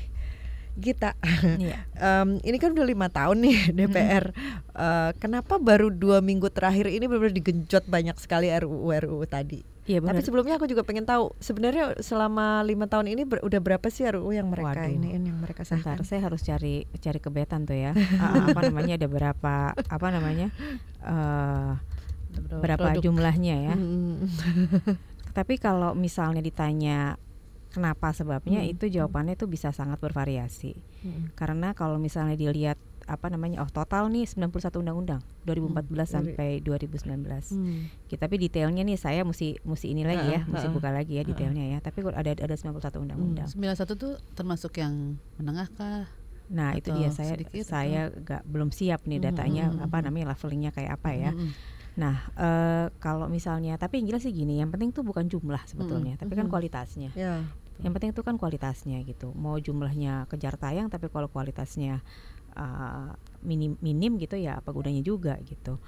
Gita, Iya. em, ini kan udah lima tahun nih DPR. Eh, kenapa baru dua minggu terakhir ini benar-benar digenjot banyak sekali RUU RUU tadi? Iya Tapi benar. sebelumnya aku juga pengen tahu sebenarnya selama lima tahun ini ber- udah berapa sih RUU yang mereka Waduh. ini yang mereka sahkan? saya harus cari cari kebetan tuh ya. Ah, apa namanya ada berapa apa namanya? eh berapa Produk. jumlahnya ya. Hmm. Tapi kalau misalnya ditanya kenapa sebabnya Hmm. itu jawabannya itu bisa sangat bervariasi. Hmm. Karena kalau misalnya dilihat apa namanya oh total nih 91 undang-undang 2014 Hmm, sampai 2019. Hmm. Gitu, tapi detailnya nih saya mesti mesti ini lagi ya, mesti buka lagi ya detailnya ya. Tapi kalau ada ada 91 undang-undang. 91 tuh termasuk yang menengah kah? Nah, itu dia saya sedikit saya nggak belum siap nih Hmm, datanya hmm, apa hmm. namanya levelingnya kayak apa ya. Mm-mm. Nah, eh, kalau misalnya tapi yang jelas sih gini, yang penting tuh bukan jumlah sebetulnya, tapi kan kualitasnya. Ya. Yang penting itu kan kualitasnya gitu. Mau jumlahnya kejar tayang tapi kalau kualitasnya uh, minim minim gitu ya apa gunanya juga gitu.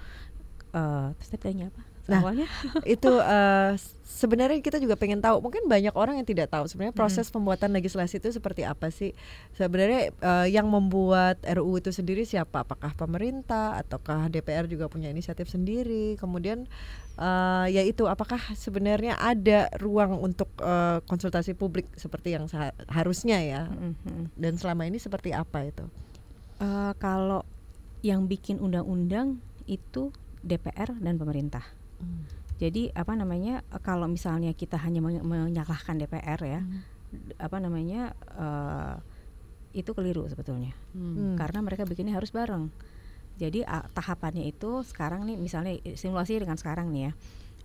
Eh, terus tadi apa? Nah, Awalnya? itu eh, s- sebenarnya kita juga pengen tahu mungkin banyak orang yang tidak tahu sebenarnya proses pembuatan legislasi itu seperti apa sih sebenarnya eh, yang membuat RUU itu sendiri siapa apakah pemerintah ataukah DPR juga punya inisiatif sendiri kemudian eh, ya itu apakah sebenarnya ada ruang untuk eh, konsultasi publik seperti yang harusnya ya Mm, mm. dan selama ini seperti apa itu Eh, kalau yang bikin undang-undang itu DPR dan pemerintah. Jadi apa namanya kalau misalnya kita hanya men- menyalahkan DPR ya, d- apa namanya eh, itu keliru sebetulnya. Hmm. Hmm. Karena mereka bikinnya harus bareng. Jadi ah, tahapannya itu sekarang nih misalnya simulasi dengan sekarang nih ya.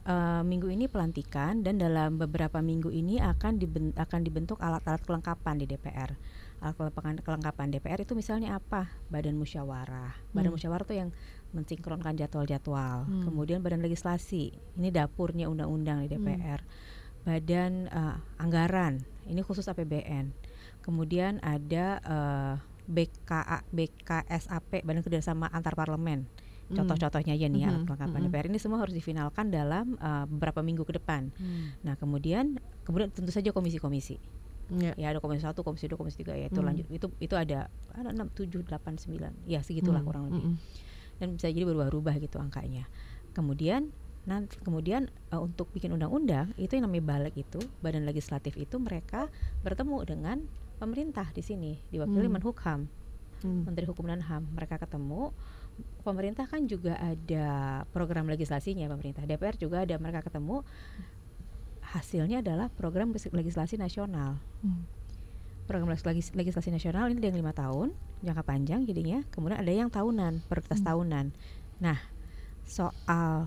eh, minggu ini pelantikan dan dalam beberapa minggu ini akan diben- akan dibentuk alat-alat kelengkapan di DPR. Alat kelengkapan, kelengkapan DPR itu misalnya apa? Badan musyawarah. Badan Hmm. musyawarah itu yang mensinkronkan jadwal-jadwal. Hmm. Kemudian badan legislasi. Ini dapurnya undang-undang di DPR. Badan eh, anggaran. Ini khusus APBN. Kemudian ada eh, BKA BKSAP Badan Kerjasama Antar Parlemen. Hmm. Contoh-contohnya aja nih ya alat kelengkapan mhm. DPR ini semua harus difinalkan dalam eh, beberapa minggu ke depan. Hmm. Nah, kemudian kemudian tentu saja komisi-komisi. Ya. Ya ada komisi 1, komisi 2, komisi 3 ya itu Hmm. lanjut itu itu ada ada 6 7 8 9. Ya segitulah Hmm, kurang lebih mm-mm. Dan bisa jadi berubah-ubah gitu angkanya. Kemudian nanti kemudian eh, untuk bikin undang-undang itu yang namanya balik itu badan legislatif itu mereka bertemu dengan pemerintah di sini diwakili Hmm. Menhukam Hmm. Menteri Hukum dan Ham mereka ketemu pemerintah kan juga ada program legislasinya pemerintah DPR juga ada mereka ketemu hasilnya adalah program legis- legislasi nasional Hmm. Program legis- legislasi nasional ini ada yang lima tahun jangka panjang jadinya kemudian ada yang tahunan prioritas Hmm. tahunan nah soal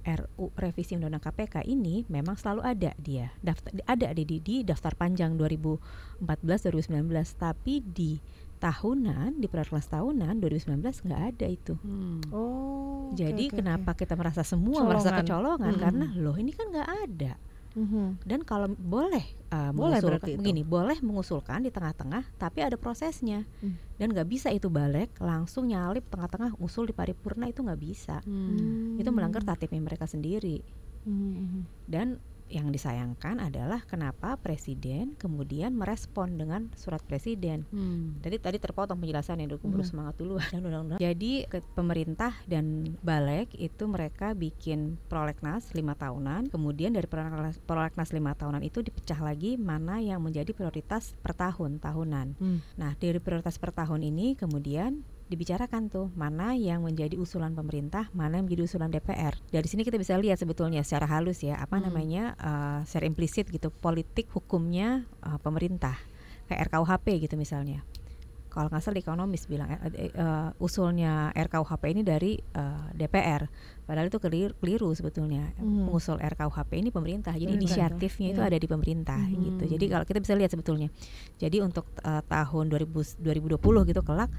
RU revisi undang-undang KPK ini memang selalu ada dia daftar ada di, di, di daftar panjang 2014 2019 tapi di tahunan di prioritas tahunan 2019 nggak ada itu Hmm. Oh. jadi oke, kenapa kita merasa semua merasa Colongan. kecolongan Mm-mm. karena loh ini kan nggak ada Mhm. dan kalau boleh uh, Boleh berarti itu. begini boleh mengusulkan di tengah-tengah tapi ada prosesnya Hmm. dan nggak bisa itu balik langsung nyalip tengah-tengah usul di paripurna itu nggak bisa Hmm. itu melanggar tatipnya mereka sendiri Mhm. dan yang disayangkan adalah kenapa presiden kemudian merespon dengan surat presiden Hmm. Tadi tadi terpotong penjelasan yang dulu Mhm. semangat dulu dan undang-undang. Jadi ke pemerintah dan balik itu mereka bikin prolegnas lima tahunan. Kemudian dari prolegnas, prolegnas lima tahunan itu dipecah lagi mana yang menjadi prioritas per tahun tahunan. Hmm. Nah dari prioritas per tahun ini kemudian dibicarakan tuh mana yang menjadi usulan pemerintah, mana yang menjadi usulan DPR. Dari sini kita bisa lihat sebetulnya secara halus ya apa Hmm. namanya uh, secara implisit gitu politik hukumnya uh, pemerintah kayak RKUHP gitu misalnya. Kalau nggak salah ekonomis bilang eh, eh, usulnya RKUHP ini dari eh, DPR, padahal itu keliru, keliru sebetulnya. Hmm. Pengusul RKUHP ini pemerintah, jadi Pemerintah, inisiatifnya itu ya. ada di pemerintah Hmm. gitu. Jadi kalau kita bisa lihat sebetulnya, jadi untuk eh, tahun 2000, 2020 gitu kelak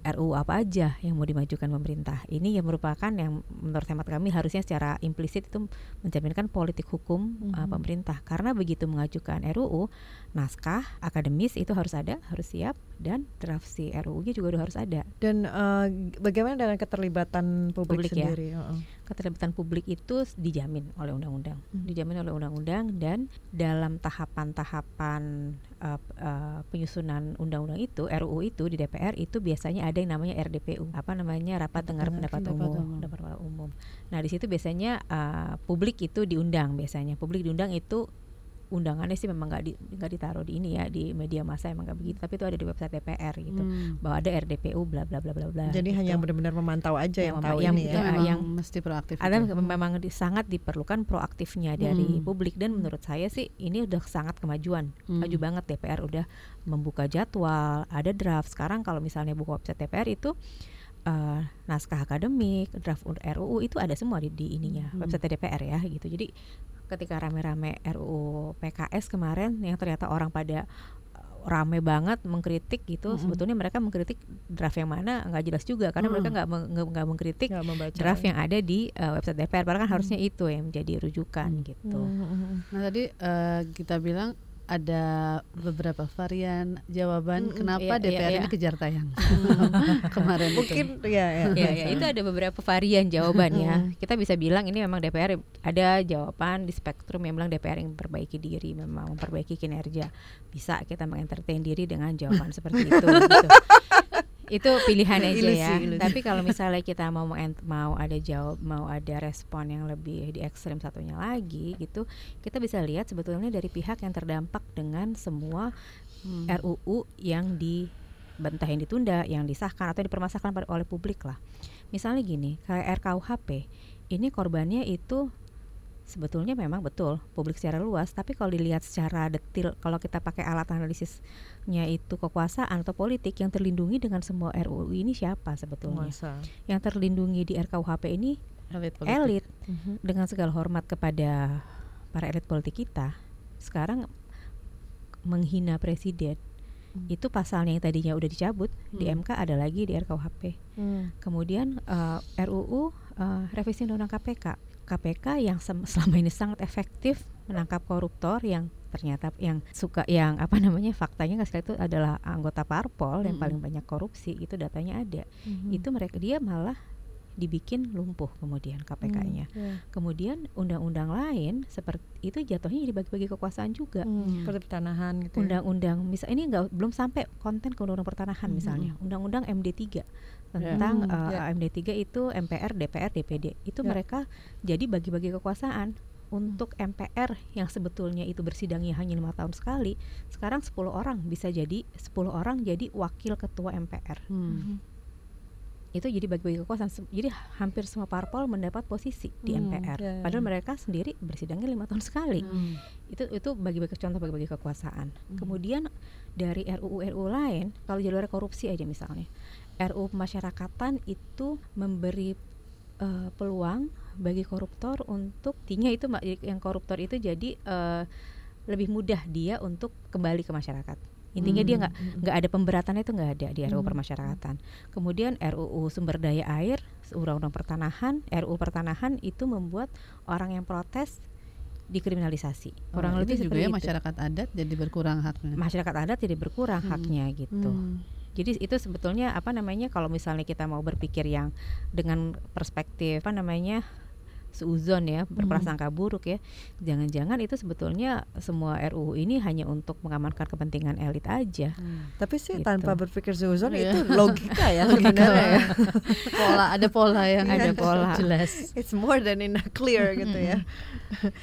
RUU apa aja yang mau dimajukan pemerintah. Ini yang merupakan yang menurut hemat kami harusnya secara implisit itu mencerminkan politik hukum uh, Mhm. pemerintah. Karena begitu mengajukan RUU, naskah akademis itu harus ada, harus siap dan draft si RUU-nya juga harus ada. Dan eh, bagaimana dengan keterlibatan publik, Publik ya. sendiri? Heeh. Keterlibatan publik itu dijamin oleh undang-undang, Mhm. dijamin oleh undang-undang dan dalam tahapan-tahapan uh, uh, penyusunan undang-undang itu RUU itu di DPR itu biasanya ada yang namanya RDPU, apa namanya rapat dengar pendapat, pendapat umum, umum. pendapat umum. Nah di situ biasanya uh, publik itu diundang biasanya, publik diundang itu undangannya sih memang nggak di, nggak ditaruh di ini ya di media massa emang nggak begitu, tapi itu ada di website DPR gitu, Hmm. bahwa ada RDPU bla bla bla bla bla. Jadi gitu. hanya benar-benar memantau aja yang, Yang tahu yang ini ya. Memang yang- mesti proaktif. ada itu. memang di- sangat diperlukan proaktifnya dari Hmm. publik dan menurut saya sih ini udah sangat kemajuan Hmm. maju banget DPR udah membuka jadwal ada draft sekarang kalau misalnya buka website DPR itu eh, naskah akademik draft RUU itu ada semua di, di ininya Hmm. website DPR ya gitu jadi ketika rame-rame RUU PKS kemarin yang ternyata orang pada eh, rame banget mengkritik gitu Mm-mm. sebetulnya mereka mengkritik draft yang mana nggak jelas juga karena mereka Mm. nggak meng- nggak mengkritik membaca. draft yang ada di uh, website DPR padahal kan harusnya itu yang menjadi rujukan Hmm. gitu. Hmm, hmm, hmm. Nah tadi eh, kita bilang ada beberapa varian jawaban Mm-mm, kenapa iya, DPR iya, ini iya. kejar tayang kemarin Mungkin itu. ya, ya. ya, ya, itu ada beberapa varian jawabannya. Kita bisa bilang ini memang DPR ada jawaban di spektrum yang bilang DPR yang memperbaiki diri, memang memperbaiki kinerja. Bisa kita mengentertain diri dengan jawaban seperti itu. gitu. Itu pilihan aja Ilusi, ya. ilusi. Tapi kalau misalnya kita mau mau ada jawab, mau ada respon yang lebih di ekstrem satunya lagi gitu, kita bisa lihat sebetulnya dari pihak yang terdampak dengan semua Hmm. RUU yang dibantah yang ditunda, yang disahkan atau dipermasalahkan oleh publik lah. Misalnya gini, kayak RKUHP, ini korbannya itu sebetulnya memang betul publik secara luas, tapi kalau dilihat secara detil, kalau kita pakai alat analisisnya itu kekuasaan atau politik yang terlindungi dengan semua RUU ini siapa sebetulnya? Penguasa. Yang terlindungi di RKUHP ini elit elit Mhm. dengan segala hormat kepada para elit politik kita sekarang menghina presiden Hmm. itu pasalnya yang tadinya udah dicabut di Hmm. MK ada lagi di RKUHP Hmm. kemudian eh, RUU eh, revisi undang-undang KPK KPK yang selama ini sangat efektif menangkap koruptor yang ternyata yang suka yang apa namanya faktanya nggak sekali itu adalah anggota parpol yang Mm-mm. paling banyak korupsi itu datanya ada Mhm. itu mereka dia malah dibikin lumpuh kemudian KPK-nya Hmm, ya. kemudian undang-undang lain seperti itu jatuhnya jadi bagi-bagi kekuasaan juga Hmm, seperti pertanahan gitu. ya. undang-undang misal ini enggak belum sampai konten ke undang-undang pertanahan Mhm. misalnya undang-undang MD3 tentang Hmm, eh, ya. MD3 itu MPR DPR DPD itu Ya. mereka jadi bagi-bagi kekuasaan. Untuk MPR yang sebetulnya itu bersidangnya hanya lima tahun sekali sekarang 10 orang. Bisa jadi 10 orang jadi wakil ketua MPR Hmm. itu jadi bagi-bagi kekuasaan. Jadi hampir semua parpol mendapat posisi di Hmm, MPR ya. padahal mereka sendiri bersidangnya lima tahun sekali. Hmm. itu itu bagi-bagi contoh bagi-bagi kekuasaan. Kemudian dari RUU RUU lain kalau jalur korupsi aja misalnya RUU pemasyarakatan itu memberi eh, peluang bagi koruptor untuk tinya itu yang koruptor itu jadi eh, lebih mudah dia untuk kembali ke masyarakat intinya dia nggak Hmm, nggak ada pemberatannya itu nggak ada di RUU Hmm. permasyarakatan. Kemudian RUU sumber daya air, undang-undang pertanahan, RUU pertanahan itu membuat orang yang protes dikriminalisasi. Kurang Oh, lebih itu juga ya itu. masyarakat adat jadi berkurang haknya. Masyarakat adat jadi berkurang Hmm. haknya gitu. Hmm. Jadi itu sebetulnya apa namanya kalau misalnya kita mau berpikir yang dengan perspektif apa namanya seuzon ya berprasangka buruk ya jangan-jangan itu sebetulnya semua RUU ini hanya untuk mengamankan kepentingan elit aja Hmm. Tapi sih Gitu. tanpa berpikir seuzon Iya. itu logika ya Logika. sebenarnya ya. pola ada pola yang Ada pola. jelas. It's more than enough clear gitu ya.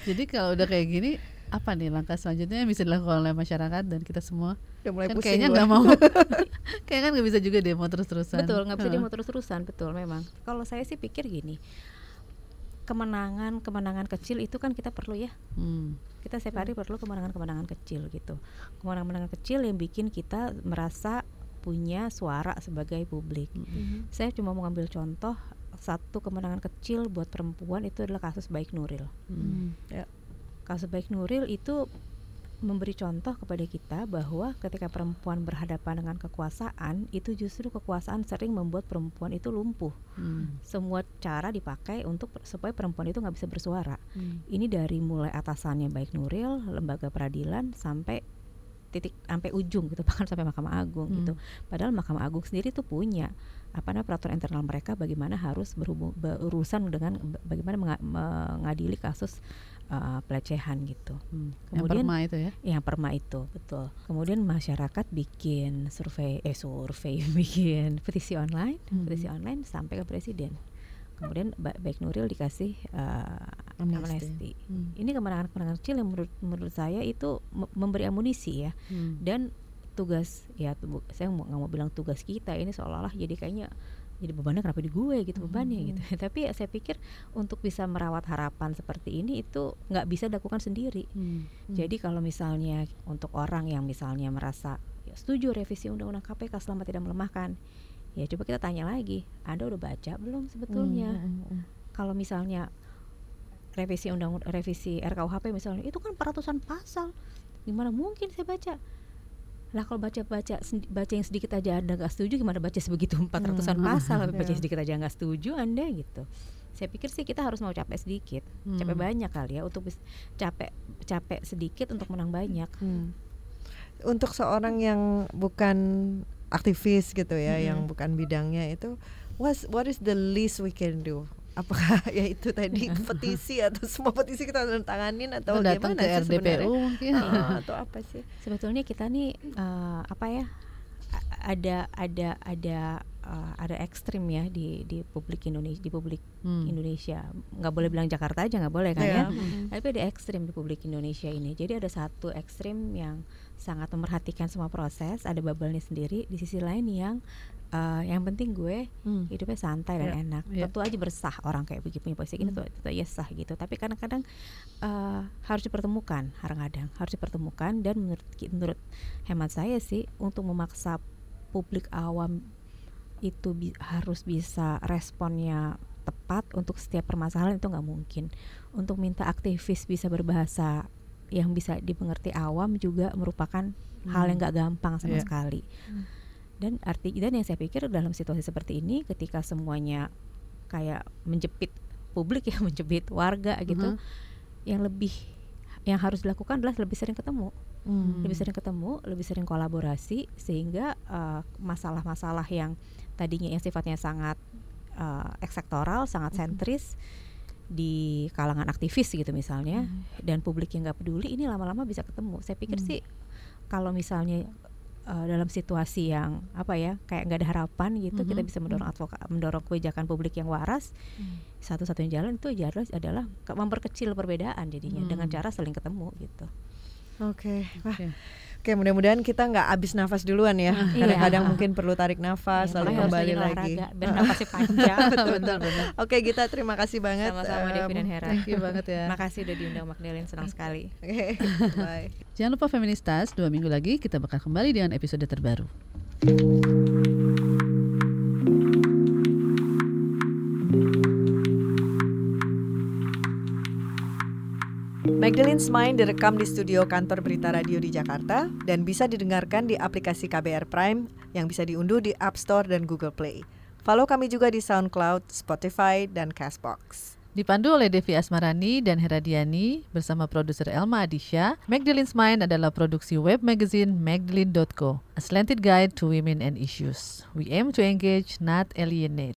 Jadi kalau udah kayak gini apa nih langkah selanjutnya yang bisa dilakukan oleh masyarakat dan kita semua? Udah mulai kan pusing kayaknya gua. nggak mau. kayaknya kan nggak bisa juga demo terus-terusan. Betul, nggak bisa demo terus-terusan, betul memang. Kalau saya sih pikir gini, kemenangan kemenangan kecil itu kan kita perlu ya. Hmm. Kita setiap hari perlu kemenangan-kemenangan kecil gitu. Kemenangan-kemenangan kecil yang bikin kita merasa punya suara sebagai publik. Mhm. Saya cuma mau ngambil contoh satu kemenangan kecil buat perempuan itu adalah kasus Baik Nuril. Hmm. Kasus Baik Nuril itu memberi contoh kepada kita bahwa ketika perempuan berhadapan dengan kekuasaan itu justru kekuasaan sering membuat perempuan itu lumpuh. Hmm. Semua cara dipakai untuk supaya perempuan itu nggak bisa bersuara. Hmm. Ini dari mulai atasannya baik Nuril, lembaga peradilan sampai titik sampai ujung gitu bahkan sampai Mahkamah Agung Hmm. gitu. Padahal Mahkamah Agung sendiri tuh punya apa namanya peraturan internal mereka bagaimana harus berhubung berurusan dengan ba- bagaimana menga- mengadili kasus uh, pelecehan gitu. Hmm. Kemudian- yang perma itu ya. Yang perma itu betul. Kemudian masyarakat bikin survei eh survei bikin petisi online, Hmm. petisi online sampai ke presiden. Kemudian ba- baik Nuril dikasih uh, Amnesti. amnesti. Hmm. Ini kemenangan-kemenangan kecil yang menurut menurut saya itu me- memberi amunisi ya Hmm. dan tugas ya saya nggak mau bilang tugas kita ini seolah-olah jadi kayaknya jadi bebannya kenapa di gue gitu bebannya gitu. Tapi ya saya pikir untuk bisa merawat harapan seperti ini itu nggak bisa dilakukan sendiri. Hmm. jadi kalau misalnya untuk orang yang misalnya merasa ya setuju revisi undang-undang KPK selama tidak melemahkan. Ya coba kita tanya lagi anda udah baca belum sebetulnya? Hmm, hmm, hmm. kalau misalnya revisi undang revisi RKUHP misalnya itu kan peratusan pasal. Gimana mungkin saya baca lah kalau baca baca baca yang sedikit aja anda nggak setuju gimana baca sebegitu empat ratusan Hmm. pasal baca Iya. sedikit aja nggak setuju anda gitu saya pikir sih kita harus mau capek sedikit capek Hmm. banyak kali ya untuk capek capek sedikit untuk menang banyak Hmm. Untuk seorang yang bukan aktivis gitu ya, Mm-mm. yang bukan bidangnya itu, what what is the least we can do? Apakah ya itu tadi petisi atau semua petisi kita tanganin atau Atau datang gimana ke sih RDPU sebenarnya? mungkin. Atau apa sih? sebetulnya kita nih eh, apa ya ada ada ada eh, ada ekstrim ya di di publik Indonesia di publik Hmm. Indonesia nggak boleh bilang Jakarta aja nggak boleh kan Iya. ya tapi ada ekstrim di publik Indonesia ini jadi ada satu ekstrim yang sangat memerhatikan semua proses ada bubble-nya sendiri di sisi lain yang eh, yang penting gue Hmm. hidupnya santai dan Iya, enak iya. tentu aja bersah orang kayak begitu punya posisi Hmm. tuh tentu aja sah gitu tapi kadang-kadang eh, harus dipertemukan kadang-kadang harus dipertemukan dan menurut menurut hemat saya sih untuk memaksa publik awam itu bi- harus bisa responnya tepat untuk setiap permasalahan itu nggak mungkin untuk minta aktivis bisa berbahasa yang bisa dimengerti awam juga merupakan hal yang nggak gampang sama Iya. sekali dan arti dan yang saya pikir dalam situasi seperti ini ketika semuanya kayak menjepit publik ya menjepit warga gitu Mhm. yang lebih yang harus dilakukan adalah lebih sering ketemu Hmm. lebih sering ketemu lebih sering kolaborasi sehingga eh, masalah-masalah yang tadinya yang sifatnya sangat eh, eksektoral sangat sentris di kalangan aktivis gitu misalnya dan publik yang nggak peduli ini lama-lama bisa ketemu saya pikir Hmm. sih kalau misalnya eh, dalam situasi yang apa ya kayak nggak ada harapan gitu kita Mhm. bisa mendorong advoka mendorong kebijakan publik yang waras satu-satunya jalan itu adalah adalah ke- memperkecil perbedaan jadinya Hmm. dengan cara saling ketemu gitu Oke, wah, Oke. Oke mudah-mudahan kita nggak habis nafas duluan ya. Iya. Kadang-kadang mungkin perlu tarik nafas, Iya, lalu kembali lagi. biar Ah, nafasnya panjang benar benar. Oke, kita terima kasih banget. sama-sama Devi dan Hera Thank you banget ya. makasih udah diundang Magdalene senang sekali Oke, bye. Jangan lupa Feministas, dua minggu lagi kita bakal kembali dengan episode terbaru. Magdalene's Mind direkam di studio kantor Berita Radio di Jakarta dan bisa didengarkan di aplikasi KBR Prime yang bisa diunduh di App Store dan Google Play. Follow kami juga di SoundCloud, Spotify, dan Castbox. Dipandu oleh Devi Asmarani dan Heradiani bersama produser Elma Adisha, Magdalene's Mind adalah produksi web magazine magdalene.co, a slanted guide to women and issues. We aim to engage, not alienate.